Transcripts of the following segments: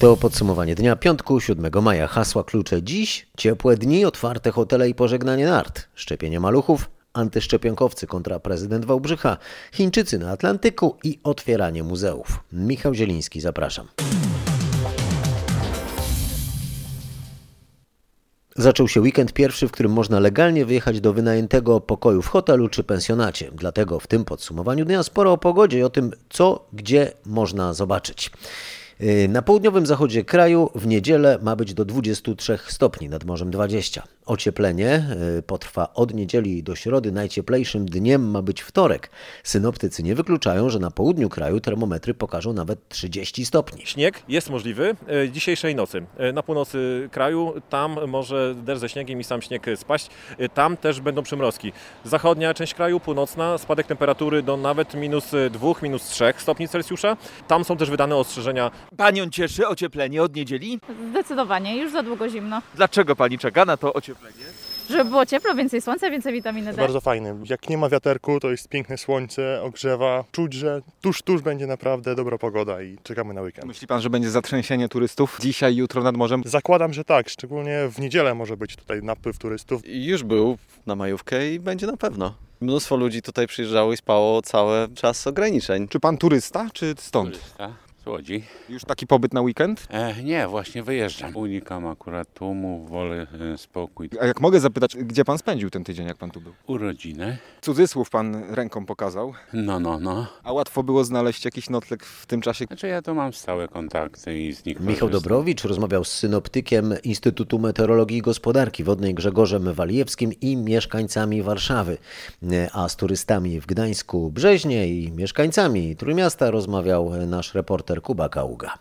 To podsumowanie dnia piątku 7 maja. Hasła klucze dziś, ciepłe dni, otwarte hotele i pożegnanie nart, szczepienie maluchów, antyszczepionkowcy kontra prezydent Wałbrzycha, Chińczycy na Atlantyku i otwieranie muzeów. Michał Zieliński, zapraszam. Zaczął się weekend pierwszy, w którym można legalnie wyjechać do wynajętego pokoju w hotelu czy pensjonacie. Dlatego w tym podsumowaniu dnia sporo o pogodzie i o tym, co gdzie można zobaczyć. Yy, Na południowym zachodzie kraju w niedzielę ma być do 23 stopni, nad morzem 20. Ocieplenie yy, potrwa od niedzieli do środy. Najcieplejszym dniem ma być wtorek. Synoptycy nie wykluczają, że na południu kraju termometry pokażą nawet 30 stopni. Śnieg jest możliwy e, dzisiejszej nocy. E, Na północy kraju, tam może deszcz ze śniegiem i sam śnieg spaść. Tam też będą przymrozki. Zachodnia część kraju, północna, spadek temperatury do nawet minus 2, minus 3 stopni Celsjusza. Tam są też wydane ostrzeżenia Panią cieszy ocieplenie od niedzieli? Zdecydowanie, już za długo zimno. Dlaczego pani czeka na to ocieplenie? Żeby było ciepło, więcej słońca, więcej witaminy D. Bardzo fajny. Jak nie ma wiaterku, to jest piękne słońce, ogrzewa. Czuć, że tuż, tuż będzie naprawdę dobra pogoda i czekamy na weekend. Myśli pan, że będzie zatrzęsienie turystów dzisiaj, jutro nad morzem? Zakładam, że tak, szczególnie w niedzielę może być tutaj napływ turystów. Już był na majówkę i będzie na pewno. Mnóstwo ludzi tutaj przyjeżdżało i spało cały czas ograniczeń. Czy pan turysta, czy stąd? Turysta z Łodzi. Już taki pobyt na weekend? E, nie, właśnie wyjeżdżam. Unikam akurat tłumu, wolę e, spokój. A jak mogę zapytać, gdzie pan spędził ten tydzień, jak pan tu był? Urodziny. Cudzysłów pan ręką pokazał. No, no, no. A łatwo było znaleźć jakiś nocleg w tym czasie? Znaczy ja tu mam stałe kontakty i z nich Michał korzystam. Dobrowicz rozmawiał z synoptykiem Instytutu Meteorologii i Gospodarki Wodnej Grzegorzem Walijewskim i mieszkańcami Warszawy, a z turystami w Gdańsku, Brzeźnie i mieszkańcami Trójmiasta rozmawiał nasz reporter Kuba Kaługa.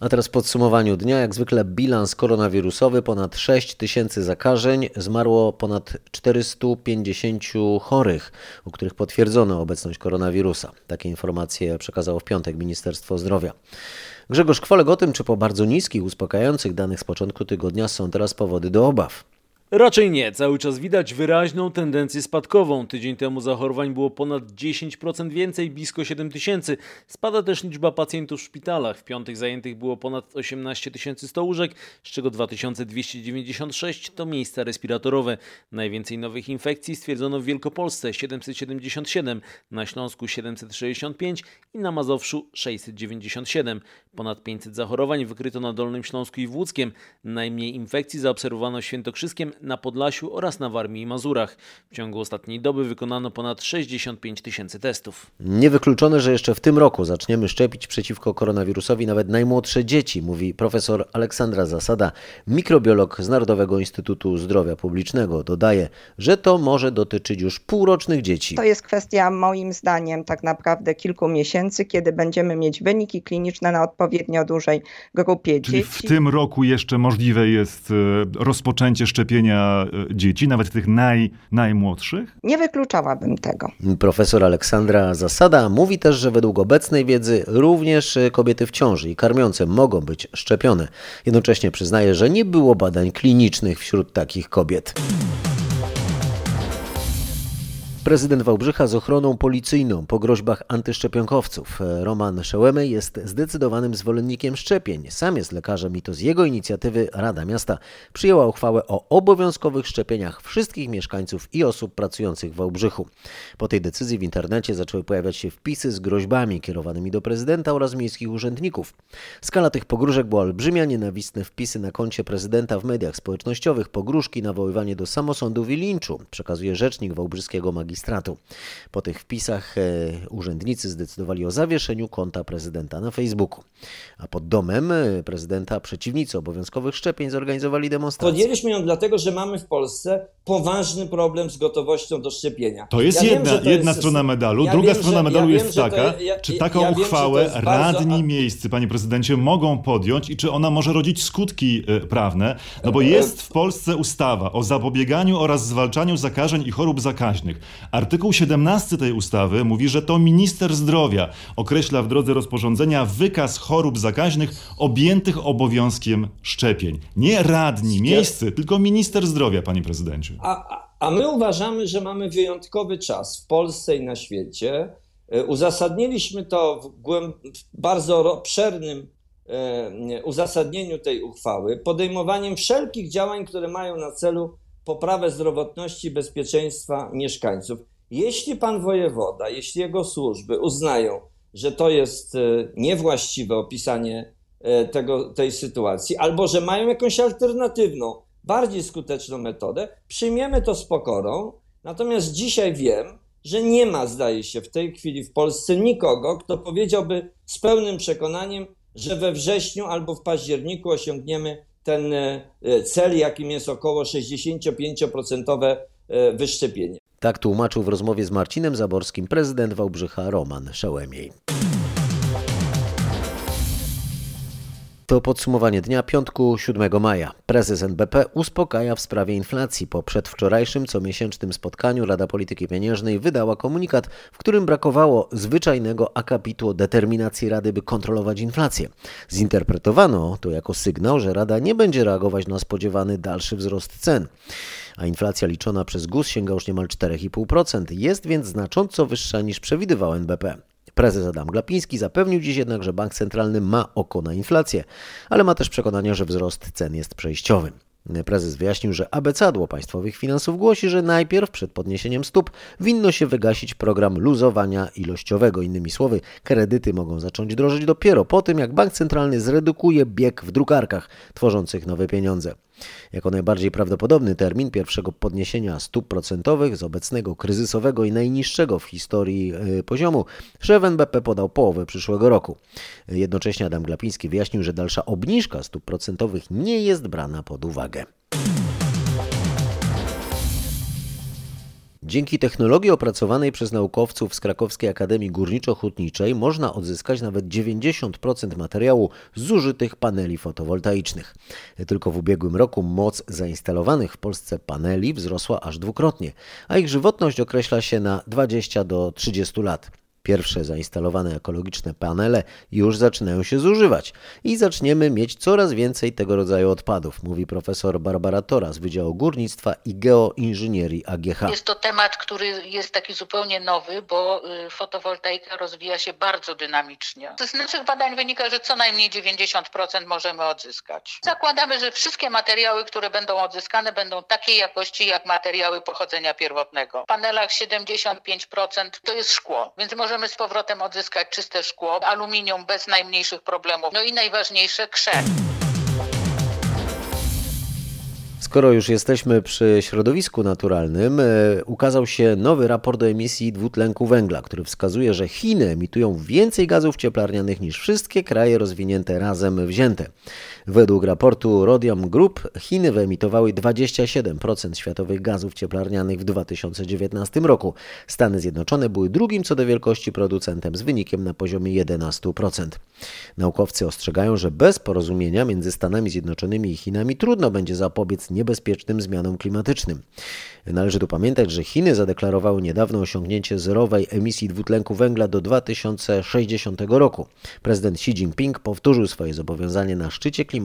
A teraz w podsumowaniu dnia, jak zwykle bilans koronawirusowy, ponad 6 tysięcy zakażeń, zmarło ponad 450 chorych, u których potwierdzono obecność koronawirusa. Takie informacje przekazało w piątek Ministerstwo Zdrowia. Grzegorz Kwolek o tym, czy po bardzo niskich, uspokajających danych z początku tygodnia są teraz powody do obaw. Raczej nie, cały czas widać wyraźną tendencję spadkową. Tydzień temu zachorowań było ponad 10% więcej, blisko 7 tysięcy. Spada też liczba pacjentów w szpitalach. W piątek zajętych było ponad 18 100 łóżek, z czego 2296 to miejsca respiratorowe. Najwięcej nowych infekcji stwierdzono w Wielkopolsce 777, na Śląsku 765 i na Mazowszu 697. Ponad 500 zachorowań wykryto na Dolnym Śląsku i w Łódzkiem. Najmniej infekcji zaobserwowano w Świętokrzyskiem, na Podlasiu oraz na Warmii i Mazurach. W ciągu ostatniej doby wykonano ponad 65 tysięcy testów. Niewykluczone, że jeszcze w tym roku zaczniemy szczepić przeciwko koronawirusowi nawet najmłodsze dzieci, mówi profesor Aleksandra Zasada, mikrobiolog z Narodowego Instytutu Zdrowia Publicznego. Dodaje, że to może dotyczyć już półrocznych dzieci. To jest kwestia moim zdaniem tak naprawdę kilku miesięcy, kiedy będziemy mieć wyniki kliniczne na odpowiednio dużej grupie Czyli dzieci. w tym roku jeszcze możliwe jest e, rozpoczęcie szczepienia e, dzieci, nawet tych naj, najmłodszych? Nie wykluczałabym tego. Profesor Aleksandra Zasada mówi też, że według obecnej wiedzy również kobiety w ciąży i karmiące mogą być szczepione. Jednocześnie przyznaje, że nie było badań klinicznych wśród takich kobiet. Prezydent Wałbrzycha z ochroną policyjną po groźbach antyszczepionkowców. Roman Szełemy jest zdecydowanym zwolennikiem szczepień. Sam jest lekarzem i to z jego inicjatywy Rada Miasta przyjęła uchwałę o obowiązkowych szczepieniach wszystkich mieszkańców i osób pracujących w Wałbrzychu. Po tej decyzji w internecie zaczęły pojawiać się wpisy z groźbami kierowanymi do prezydenta oraz miejskich urzędników. Skala tych pogróżek była olbrzymia, nienawistne wpisy na koncie prezydenta w mediach społecznościowych, pogróżki, nawoływanie do samosądów i linczu, przekazuje rzecznik wałbrzyskiego magistratu. Po tych wpisach e, urzędnicy zdecydowali o zawieszeniu konta prezydenta na Facebooku. A pod domem e, prezydenta przeciwnicy obowiązkowych szczepień zorganizowali demonstrację. Podjęliśmy ją dlatego, że mamy w Polsce poważny problem z gotowością do szczepienia. To jest Ja wiem, jedna, że to jedna jest- strona medalu. ja Druga wiem, strona medalu ja jest wiem, to- taka, ja- czy taką wiem, to uchwałę bardzo- radni miejscy, panie prezydencie, mogą podjąć i czy ona może rodzić skutki e, prawne? No bo jest w Polsce ustawa o zapobieganiu oraz zwalczaniu zakażeń i chorób zakaźnych. Artykuł 17 tej ustawy mówi, że to minister zdrowia określa w drodze rozporządzenia wykaz chorób zakaźnych objętych obowiązkiem szczepień. Nie radni miejscy, tylko minister zdrowia, panie prezydencie. A, a, my uważamy, że mamy wyjątkowy czas w Polsce i na świecie, E, Uzasadniliśmy to w, głęb- w bardzo obszernym e, uzasadnieniu tej uchwały podejmowaniem wszelkich działań, które mają na celu poprawę zdrowotności i bezpieczeństwa mieszkańców. Jeśli pan wojewoda, jeśli jego służby uznają, że to jest e, niewłaściwe opisanie e, tego, tej sytuacji, albo że mają jakąś alternatywną, bardziej skuteczną metodę, przyjmiemy to z pokorą. Natomiast dzisiaj wiem, że nie ma, zdaje się, w tej chwili w Polsce nikogo, kto powiedziałby z pełnym przekonaniem, że we wrześniu albo w październiku osiągniemy ten e, cel, jakim jest około 65% e, wyszczepienie. Tak tłumaczył w rozmowie z Marcinem Zaborskim prezydent Wałbrzycha Roman Szełemiej. To podsumowanie dnia piątku 7 maja. Prezes NBP uspokaja w sprawie inflacji. Po przedwczorajszym comiesięcznym spotkaniu Rada Polityki Pieniężnej wydała komunikat, w którym brakowało zwyczajnego akapitu o determinacji Rady, by kontrolować inflację. Zinterpretowano to jako sygnał, że Rada nie będzie reagować na spodziewany dalszy wzrost cen. A inflacja liczona przez GUS sięga już niemal 4,5%. Jest więc znacząco wyższa niż przewidywał NBP. Prezes Adam Glapiński zapewnił dziś jednak, że bank centralny ma oko na inflację, ale ma też przekonanie, że wzrost cen jest przejściowy. Prezes wyjaśnił, że abecadło państwowych finansów głosi, że najpierw przed podniesieniem stóp winno się wygasić program luzowania ilościowego. Innymi słowy, kredyty mogą zacząć drożyć dopiero po tym, jak bank centralny zredukuje bieg w drukarkach tworzących nowe pieniądze. Jako najbardziej prawdopodobny termin pierwszego podniesienia stóp procentowych z obecnego kryzysowego i najniższego w historii y, poziomu szef NBP podał połowę przyszłego roku. Jednocześnie Adam Glapiński wyjaśnił, że dalsza obniżka stóp procentowych nie jest brana pod uwagę. Dzięki technologii opracowanej przez naukowców z Krakowskiej Akademii Górniczo-Hutniczej można odzyskać nawet 90% materiału zużytych paneli fotowoltaicznych. Tylko w ubiegłym roku moc zainstalowanych w Polsce paneli wzrosła aż dwukrotnie, a ich żywotność określa się na 20 do 30 lat. Pierwsze zainstalowane ekologiczne panele już zaczynają się zużywać i zaczniemy mieć coraz więcej tego rodzaju odpadów, mówi profesor Barbara Tora z Wydziału Górnictwa i Geoinżynierii AGH. Jest to temat, który jest taki zupełnie nowy, bo y, fotowoltaika rozwija się bardzo dynamicznie. Z naszych badań wynika, że co najmniej 90% możemy odzyskać. Zakładamy, że wszystkie materiały, które będą odzyskane, będą takiej jakości jak materiały pochodzenia pierwotnego. W panelach 75% to jest szkło, więc możemy z powrotem odzyskać czyste szkło, aluminium bez najmniejszych problemów. No i najważniejsze krzep. Skoro już jesteśmy przy środowisku naturalnym, e, ukazał się nowy raport o emisji dwutlenku węgla, który wskazuje, że Chiny emitują więcej gazów cieplarnianych niż wszystkie kraje rozwinięte razem wzięte. Według raportu Rhodium Group Chiny wyemitowały 27% światowych gazów cieplarnianych w 2019 roku. Stany Zjednoczone były drugim co do wielkości producentem z wynikiem na poziomie 11%. Naukowcy ostrzegają, że bez porozumienia między Stanami Zjednoczonymi i Chinami trudno będzie zapobiec niebezpiecznym zmianom klimatycznym. Należy tu pamiętać, że Chiny zadeklarowały niedawno osiągnięcie zerowej emisji dwutlenku węgla do 2060 roku. Prezydent Xi Jinping powtórzył swoje zobowiązanie na szczycie klimatycznym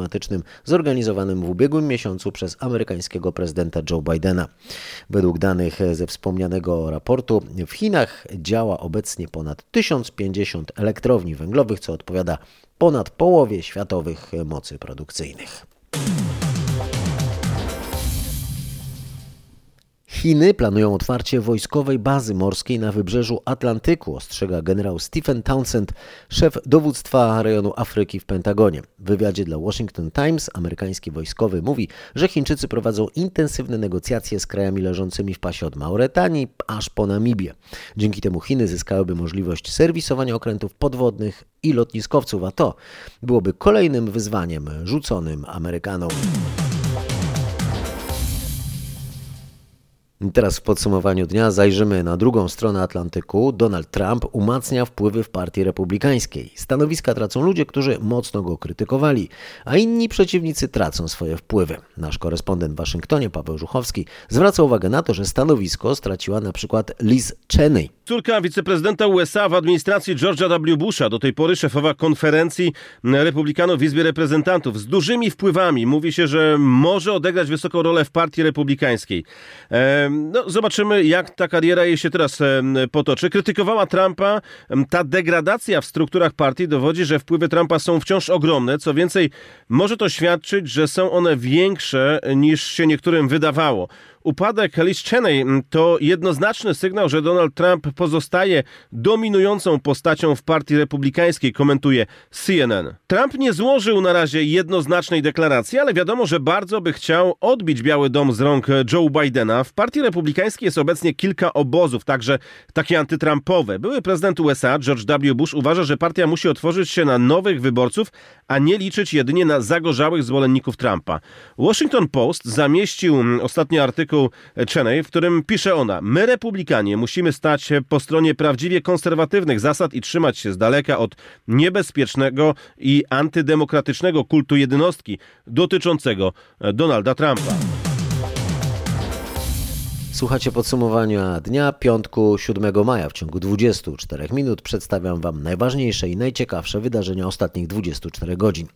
zorganizowanym w ubiegłym miesiącu przez amerykańskiego prezydenta Joe Bidena. Według danych ze wspomnianego raportu w Chinach działa obecnie ponad 1050 elektrowni węglowych, co odpowiada ponad połowie światowych mocy produkcyjnych. Chiny planują otwarcie wojskowej bazy morskiej na wybrzeżu Atlantyku, ostrzega generał Stephen Townsend, szef dowództwa rejonu Afryki w Pentagonie. W wywiadzie dla Washington Times amerykański wojskowy mówi, że Chińczycy prowadzą intensywne negocjacje z krajami leżącymi w pasie od Mauretanii aż po Namibię. Dzięki temu Chiny zyskałyby możliwość serwisowania okrętów podwodnych i lotniskowców, a to byłoby kolejnym wyzwaniem rzuconym Amerykanom. Teraz w podsumowaniu dnia zajrzymy na drugą stronę Atlantyku. Donald Trump umacnia wpływy w partii republikańskiej. Stanowiska tracą ludzie, którzy mocno go krytykowali, a inni przeciwnicy tracą swoje wpływy. Nasz korespondent w Waszyngtonie, Paweł Żuchowski, zwraca uwagę na to, że stanowisko straciła na przykład Liz Cheney. Córka wiceprezydenta USA w administracji George'a W. Busha, do tej pory szefowa konferencji republikanów w Izbie Reprezentantów, z dużymi wpływami. Mówi się, że może odegrać wysoką rolę w partii republikańskiej. E, No, zobaczymy, jak ta kariera jej się teraz potoczy. Krytykowała Trumpa. Ta degradacja w strukturach partii dowodzi, że wpływy Trumpa są wciąż ogromne. Co więcej, może to świadczyć, że są one większe niż się niektórym wydawało. Upadek Liz Cheney to jednoznaczny sygnał, że Donald Trump pozostaje dominującą postacią w partii republikańskiej, komentuje CNN. Trump nie złożył na razie jednoznacznej deklaracji, ale wiadomo, że bardzo by chciał odbić Biały Dom z rąk Joe Bidena. W partii republikańskiej jest obecnie kilka obozów, także takie antytrumpowe. Były prezydent USA George W. Bush uważa, że partia musi otworzyć się na nowych wyborców, a nie liczyć jedynie na zagorzałych zwolenników Trumpa. Washington Post zamieścił ostatnio artykuł Cheney, w którym pisze ona: My, republikanie, musimy stać po stronie prawdziwie konserwatywnych zasad i trzymać się z daleka od niebezpiecznego i antydemokratycznego kultu jednostki dotyczącego Donalda Trumpa. Słuchacie podsumowania dnia piątku 7 maja. W ciągu 24 minut przedstawiam Wam najważniejsze i najciekawsze wydarzenia ostatnich 24 godzin.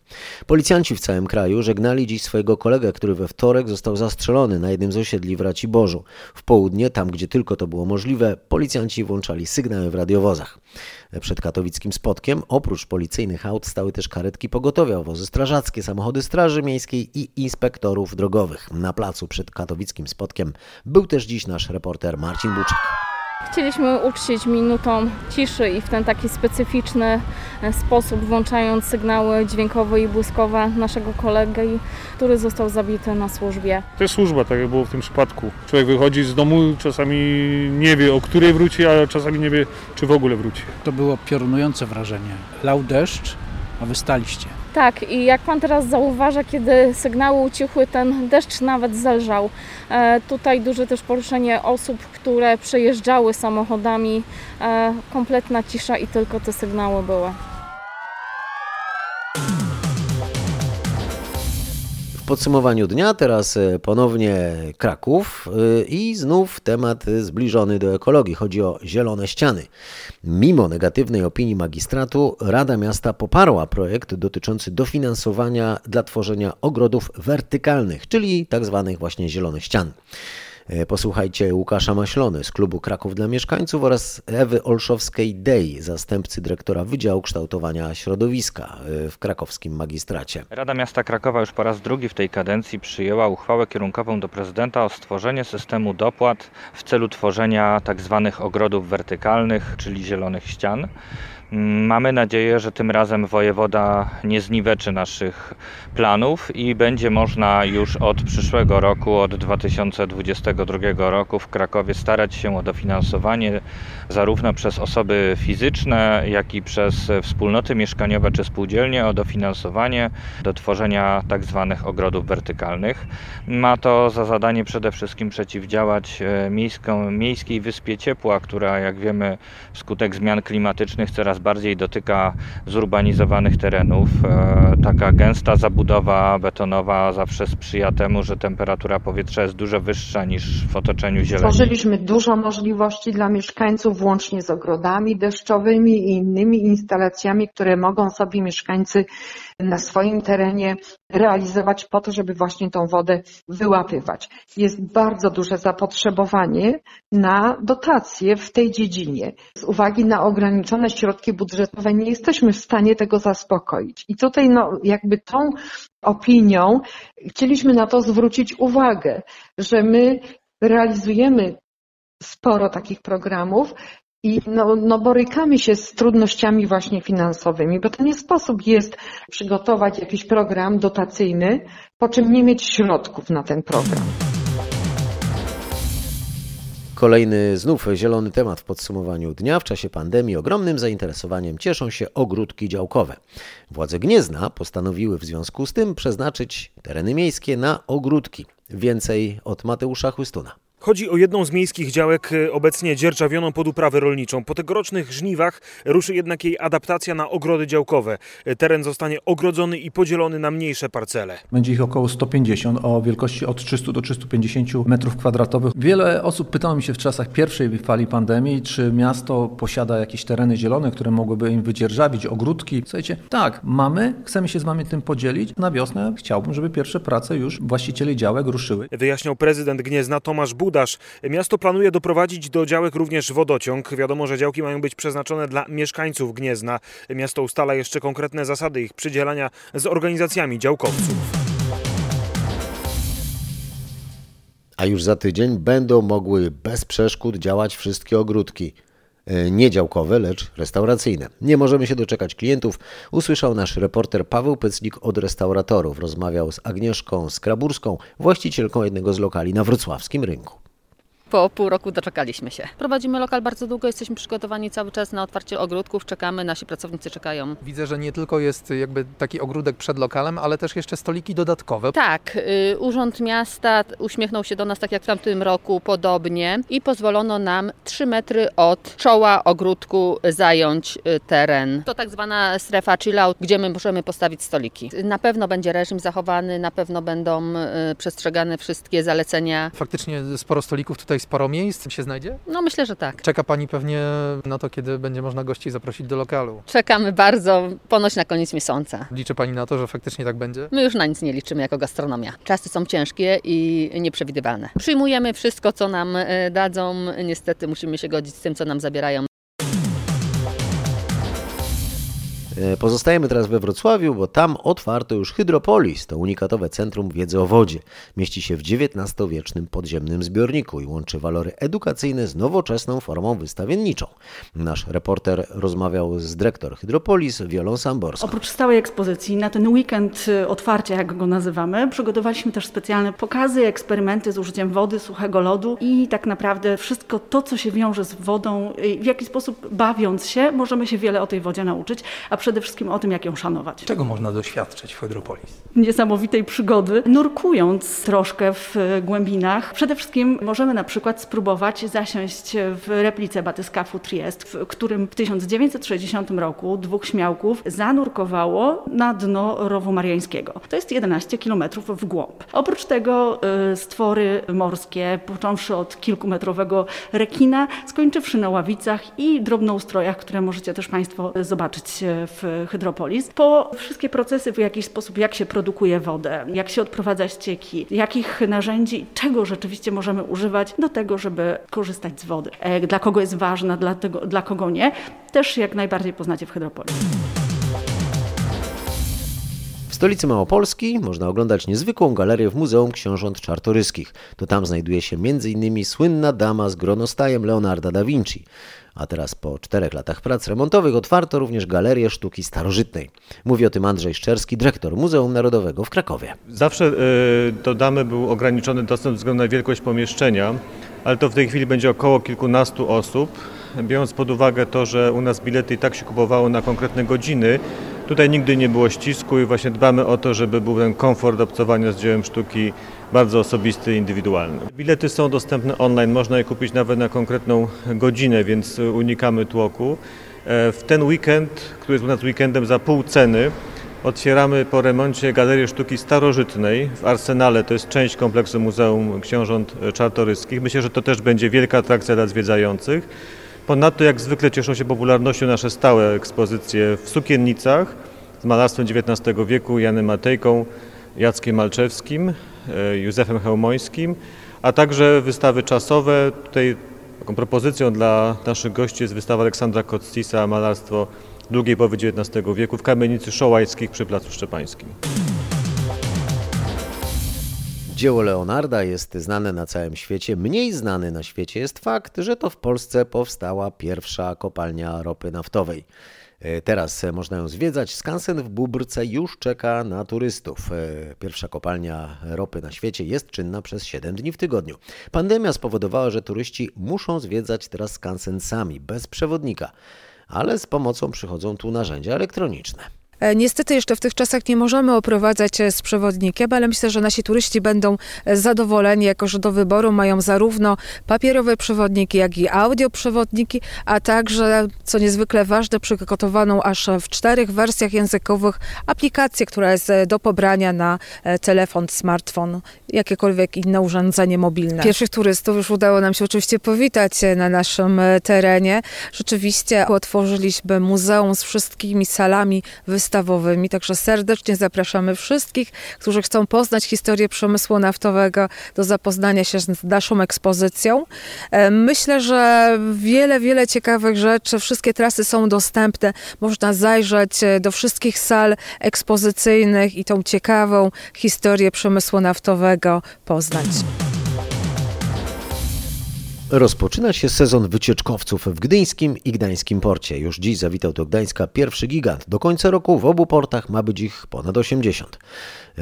Policjanci w całym kraju żegnali dziś swojego kolegę, który we wtorek został zastrzelony na jednym z osiedli w Raciborzu. W południe, tam gdzie tylko to było możliwe, policjanci włączali sygnały w radiowozach. Przed katowickim spotkiem oprócz policyjnych aut stały też karetki pogotowia, wozy strażackie, samochody Straży Miejskiej i inspektorów drogowych. Na placu przed katowickim spotkiem był też dziś nasz reporter Marcin Buczek. Chcieliśmy uczcić minutą ciszy i w ten taki specyficzny e, sposób, włączając sygnały dźwiękowe i błyskowe naszego kolegi, który został zabity na służbie. To jest służba, tak jak było w tym przypadku. Człowiek wychodzi z domu, czasami nie wie o której wróci, a czasami nie wie czy w ogóle wróci. To było piorunujące wrażenie. Lał deszcz, a wy staliście. Tak, i jak pan teraz zauważa, kiedy sygnały ucichły, ten deszcz nawet zelżał. E, tutaj duże też poruszenie osób, które przejeżdżały samochodami. E, kompletna cisza i tylko te sygnały były. Podsumowaniu dnia teraz e, ponownie Kraków e, i znów temat zbliżony do ekologii. Chodzi o zielone ściany. Mimo negatywnej opinii magistratu, Rada Miasta poparła projekt dotyczący dofinansowania dla tworzenia ogrodów wertykalnych, czyli tak zwanych właśnie zielonych ścian. E, Posłuchajcie Łukasza Maślony z klubu Kraków dla Mieszkańców oraz Ewy Olszowskiej-Dej, zastępcy dyrektora Wydziału Kształtowania Środowiska e, w krakowskim magistracie. Rada Miasta Krakowa już po raz drugi w tej kadencji przyjęła uchwałę kierunkową do prezydenta o stworzenie systemu dopłat w celu tworzenia tzw. ogrodów wertykalnych, czyli zielonych ścian. Mm, Mamy nadzieję, że tym razem wojewoda nie zniweczy naszych planów i będzie można już od przyszłego roku, od 2022 roku w Krakowie starać się o dofinansowanie zarówno przez osoby fizyczne, jak i przez wspólnoty mieszkaniowe czy spółdzielnie o dofinansowanie do tworzenia tak zwanych ogrodów wertykalnych. Ma to za zadanie przede wszystkim przeciwdziałać e, miejską, miejskiej wyspie ciepła, która jak wiemy wskutek zmian klimatycznych coraz bardziej dotyka zurbanizowanych terenów. E, Taka gęsta zabudowa betonowa zawsze sprzyja temu, że temperatura powietrza jest dużo wyższa niż w otoczeniu zieleni. Stworzyliśmy dużo możliwości dla mieszkańców, włącznie z ogrodami deszczowymi i innymi instalacjami, które mogą sobie mieszkańcy na swoim terenie realizować po to, żeby właśnie tą wodę wyłapywać. Jest bardzo duże zapotrzebowanie na dotacje w tej dziedzinie. Z uwagi na ograniczone środki budżetowe nie jesteśmy w stanie tego zaspokoić. I tutaj no, jakby tą opinią chcieliśmy na to zwrócić uwagę, że my realizujemy sporo takich programów i no, no borykamy się z trudnościami właśnie finansowymi, bo to nie sposób jest przygotować jakiś program dotacyjny, po czym nie mieć środków na ten program. Kolejny znów zielony temat w podsumowaniu dnia. W czasie pandemii ogromnym zainteresowaniem cieszą się ogródki działkowe. Władze Gniezna postanowiły w związku z tym przeznaczyć tereny miejskie na ogródki. Więcej od Mateusza Chłystuna. Chodzi o jedną z miejskich działek e, obecnie dzierżawioną pod uprawę rolniczą. Po tegorocznych żniwach ruszy jednak jej adaptacja na ogrody działkowe. E, Teren zostanie ogrodzony i podzielony na mniejsze parcele. Będzie ich około 150 o wielkości od 300 do 350 metrów kwadratowych. Wiele osób pytało mi się w czasach pierwszej fali pandemii, czy miasto posiada jakieś tereny zielone, które mogłyby im wydzierżawić, ogródki. Słuchajcie, tak, mamy, chcemy się z wami tym podzielić. Na wiosnę chciałbym, żeby pierwsze prace już właścicieli działek ruszyły. Wyjaśniał prezydent Gniezna Tomasz Buda. Podaż. Miasto planuje doprowadzić do działek również wodociąg. Wiadomo, że działki mają być przeznaczone dla mieszkańców Gniezna. Miasto ustala jeszcze konkretne zasady ich przydzielania z organizacjami działkowców. A już za tydzień będą mogły bez przeszkód działać wszystkie ogródki. E, Nie działkowe, lecz restauracyjne. Nie możemy się doczekać klientów, usłyszał nasz reporter Paweł Pycnik od restauratorów. Rozmawiał z Agnieszką Skraburską, właścicielką jednego z lokali na wrocławskim rynku. Po pół roku doczekaliśmy się. Prowadzimy lokal bardzo długo, jesteśmy przygotowani cały czas na otwarcie ogródków, czekamy, nasi pracownicy czekają. Widzę, że nie tylko jest jakby taki ogródek przed lokalem, ale też jeszcze stoliki dodatkowe. Tak, y, Urząd Miasta uśmiechnął się do nas tak jak w tamtym roku podobnie i pozwolono nam 3 metry od czoła ogródku zająć y, teren. To tak zwana strefa chill out, gdzie my możemy postawić stoliki. Na pewno będzie reżim zachowany, na pewno będą y, przestrzegane wszystkie zalecenia. Faktycznie sporo stolików, tutaj sporo miejsc się znajdzie? No myślę, że tak. Czeka Pani pewnie na to, kiedy będzie można gości zaprosić do lokalu. Czekamy bardzo, ponoć na koniec miesiąca. Liczy Pani na to, że faktycznie tak będzie? My już na nic nie liczymy jako gastronomia. Czasy są ciężkie i nieprzewidywalne. Przyjmujemy wszystko, co nam e, dadzą. Niestety musimy się godzić z tym, co nam zabierają. Pozostajemy teraz we Wrocławiu, bo tam otwarto już Hydropolis, to unikatowe centrum wiedzy o wodzie. Mieści się w XIX-wiecznym podziemnym zbiorniku i łączy walory edukacyjne z nowoczesną formą wystawienniczą. Nasz reporter rozmawiał z dyrektor Hydropolis, Wiolą Samborską. Oprócz stałej ekspozycji, na ten weekend y, otwarcia, jak go nazywamy, przygotowaliśmy też specjalne pokazy, eksperymenty z użyciem wody, suchego lodu i tak naprawdę wszystko to, co się wiąże z wodą, y, w jaki sposób bawiąc się, możemy się wiele o tej wodzie nauczyć, a przede wszystkim o tym, jak ją szanować. Czego można doświadczyć w Hydropolis? Niesamowitej przygody, nurkując troszkę w y, głębinach. Przede wszystkim możemy na przykład spróbować zasiąść w replice batyskafu Triest, w którym w 1960 roku dwóch śmiałków zanurkowało na dno rowu mariańskiego. To jest 11 km w głąb. Oprócz tego y, stwory morskie, począwszy od kilkumetrowego rekina, skończywszy na ławicach i drobnoustrojach, które możecie też Państwo zobaczyć y, w Hydropolis. Po wszystkie procesy w jakiś sposób, jak się produkuje wodę, jak się odprowadza ścieki, jakich narzędzi, czego rzeczywiście możemy używać do tego, żeby korzystać z wody. E, Dla kogo jest ważna, dla, tego, dla kogo nie, też jak najbardziej poznacie w Hydropolis. Stolicy Małopolski można oglądać niezwykłą galerię w Muzeum Książąt Czartoryskich. To tam znajduje się m.in. słynna dama z gronostajem Leonarda da Vinci. A teraz po czterech latach prac remontowych otwarto również galerię sztuki starożytnej. Mówi o tym Andrzej Szczerski, dyrektor Muzeum Narodowego w Krakowie. Zawsze do damy był ograniczony dostęp ze względu na wielkość pomieszczenia, ale to w tej chwili będzie około kilkunastu osób. Biorąc pod uwagę to, że u nas bilety i tak się kupowało na konkretne godziny, tutaj nigdy nie było ścisku i właśnie dbamy o to, żeby był ten komfort obcowania z dziełem sztuki bardzo osobisty indywidualny. Bilety są dostępne online, można je kupić nawet na konkretną godzinę, więc unikamy tłoku. E, W ten weekend, który jest u nas weekendem za pół ceny, Otwieramy po remoncie Galerię Sztuki Starożytnej w Arsenale. To jest część kompleksu Muzeum Książąt Czartoryskich. Myślę, że to też będzie wielka atrakcja dla zwiedzających. Ponadto jak zwykle cieszą się popularnością nasze stałe ekspozycje w sukiennicach z malarstwem XIX wieku, Janem Matejką, Jackiem Malczewskim, e, Józefem Chełmońskim, a także wystawy czasowe. Tutaj taką propozycją dla naszych gości jest wystawa Aleksandra Koctisa, malarstwo drugiej połowy XIX wieku w kamienicy Szołajskich przy Placu Szczepańskim. Dzieło Leonarda jest znane na całym świecie. Mniej znany na świecie jest fakt, że to w Polsce powstała pierwsza kopalnia ropy naftowej. E, Teraz e, można ją zwiedzać. Skansen w Bóbrce już czeka na turystów. E, Pierwsza kopalnia ropy na świecie jest czynna przez 7 dni w tygodniu. Pandemia spowodowała, że turyści muszą zwiedzać teraz skansen sami, bez przewodnika, ale z pomocą przychodzą tu narzędzia elektroniczne. E, Niestety jeszcze w tych czasach nie możemy oprowadzać e, z przewodnikiem, ale myślę, że nasi turyści będą e, zadowoleni, jako że do wyboru mają zarówno papierowe przewodniki, jak i audioprzewodniki, a także, co niezwykle ważne, przygotowaną aż w czterech wersjach językowych aplikację, która jest do pobrania na telefon, smartfon, jakiekolwiek inne urządzenie mobilne. Pierwszych turystów już udało nam się oczywiście powitać na naszym terenie. Rzeczywiście otworzyliśmy muzeum z wszystkimi salami wystaw wystawowymi. Także serdecznie zapraszamy wszystkich, którzy chcą poznać historię przemysłu naftowego do zapoznania się z naszą ekspozycją. E, Myślę, że wiele, wiele ciekawych rzeczy, wszystkie trasy są dostępne. Można zajrzeć e, do wszystkich sal ekspozycyjnych i tą ciekawą historię przemysłu naftowego poznać. Rozpoczyna się sezon wycieczkowców w gdyńskim i gdańskim porcie. Już dziś zawitał do Gdańska pierwszy gigant. Do końca roku w obu portach ma być ich ponad 80.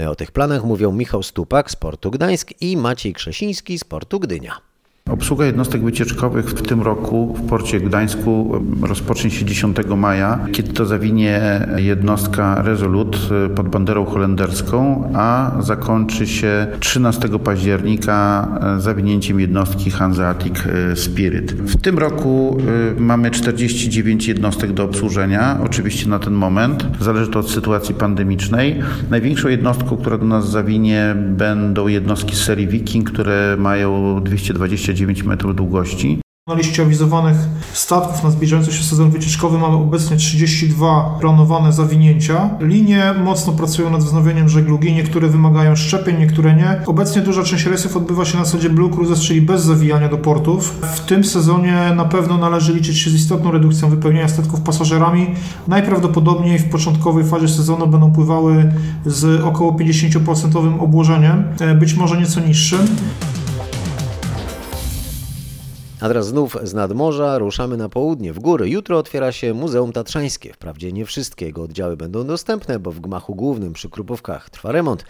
O tych planach mówią Michał Stupak z portu Gdańsk i Maciej Krzesiński z portu Gdynia. Obsługa jednostek wycieczkowych w tym roku w porcie Gdańsku rozpocznie się 10 maja, kiedy to zawinie jednostka Resolut pod banderą holenderską, a zakończy się 13 października zawinięciem jednostki Hanseatic Spirit. W tym roku mamy 49 jednostek do obsłużenia, oczywiście na ten moment. Zależy to od sytuacji pandemicznej. Największą jednostką, która do nas zawinie, będą jednostki z serii Viking, które mają 220 9 metrów długości. Na liście awizowanych statków na zbliżający się sezon wycieczkowy mamy obecnie 32 planowane zawinięcia. Linie mocno pracują nad wznowieniem żeglugi, niektóre wymagają szczepień, niektóre nie. Obecnie duża część rejsów odbywa się na zasadzie Blue Cruises, czyli bez zawijania do portów. W tym sezonie na pewno należy liczyć się z istotną redukcją wypełnienia statków pasażerami. Najprawdopodobniej w początkowej fazie sezonu będą pływały z około 50% obłożeniem, być może nieco niższym. A teraz znów z nadmorza ruszamy na południe, w góry. Jutro otwiera się Muzeum Tatrzańskie. Wprawdzie nie wszystkie jego oddziały będą dostępne, bo w gmachu głównym przy Krupówkach trwa remont,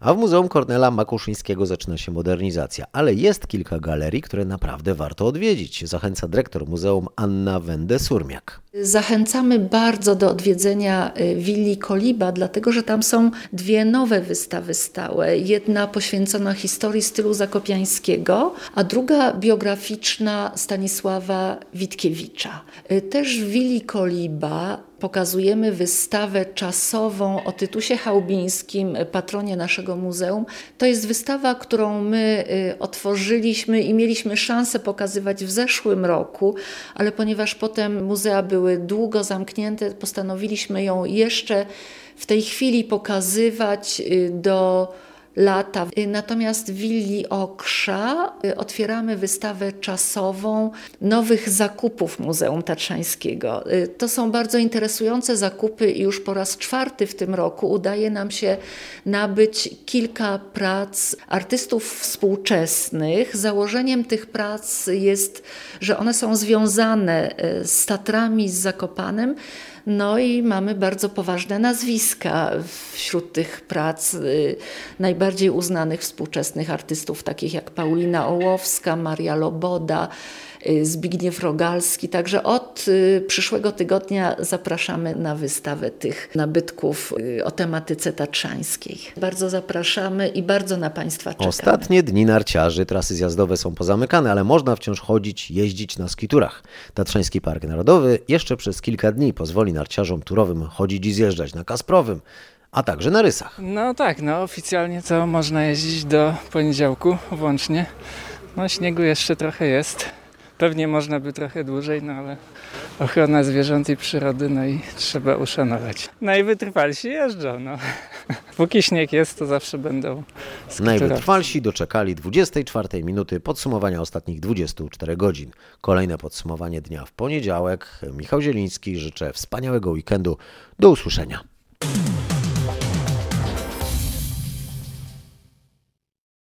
a w Muzeum Kornela Makuszyńskiego zaczyna się modernizacja. Ale jest kilka galerii, które naprawdę warto odwiedzić. Zachęca dyrektor muzeum Anna Wende-Surmiak. Zachęcamy bardzo do odwiedzenia willi Koliba, dlatego że tam są dwie nowe wystawy stałe. Jedna poświęcona historii stylu zakopiańskiego, a druga biograficzna Stanisława Witkiewicza. Też w willi Koliba pokazujemy wystawę czasową o Tytusie Chałbińskim, patronie naszego muzeum. To jest wystawa, którą my otworzyliśmy i mieliśmy szansę pokazywać w zeszłym roku, ale ponieważ potem muzea były długo zamknięte, postanowiliśmy ją jeszcze w tej chwili pokazywać do lata. Natomiast w Willi Okrza otwieramy wystawę czasową nowych zakupów Muzeum Tatrzańskiego. To są bardzo interesujące zakupy i już po raz czwarty w tym roku udaje nam się nabyć kilka prac artystów współczesnych. Założeniem tych prac jest, że one są związane z Tatrami, z Zakopanem, no i mamy bardzo poważne nazwiska wśród tych prac najbardziej uznanych współczesnych artystów, takich jak Paulina Ołowska, Maria Loboda, Zbigniew Rogalski. Także od przyszłego tygodnia zapraszamy na wystawę tych nabytków o tematyce tatrzańskiej. Bardzo zapraszamy i bardzo na Państwa czekamy. Ostatnie dni narciarzy, trasy zjazdowe są pozamykane, ale można wciąż chodzić, jeździć na skiturach. Tatrzański Park Narodowy jeszcze przez kilka dni pozwoli narciarzom turowym chodzić i zjeżdżać na Kasprowym, a także na Rysach. No tak, no oficjalnie to można jeździć do poniedziałku włącznie. No śniegu jeszcze trochę jest. Pewnie można by trochę dłużej, no ale ochrona zwierząt i przyrody, no i trzeba uszanować. Najwytrwalsi jeżdżą, no. Póki śnieg jest, to zawsze będą skuterowcy. Najwytrwalsi doczekali 24 minuty podsumowania ostatnich 24 godzin. Kolejne podsumowanie dnia w poniedziałek. Michał Zieliński, życzę wspaniałego weekendu. Do usłyszenia.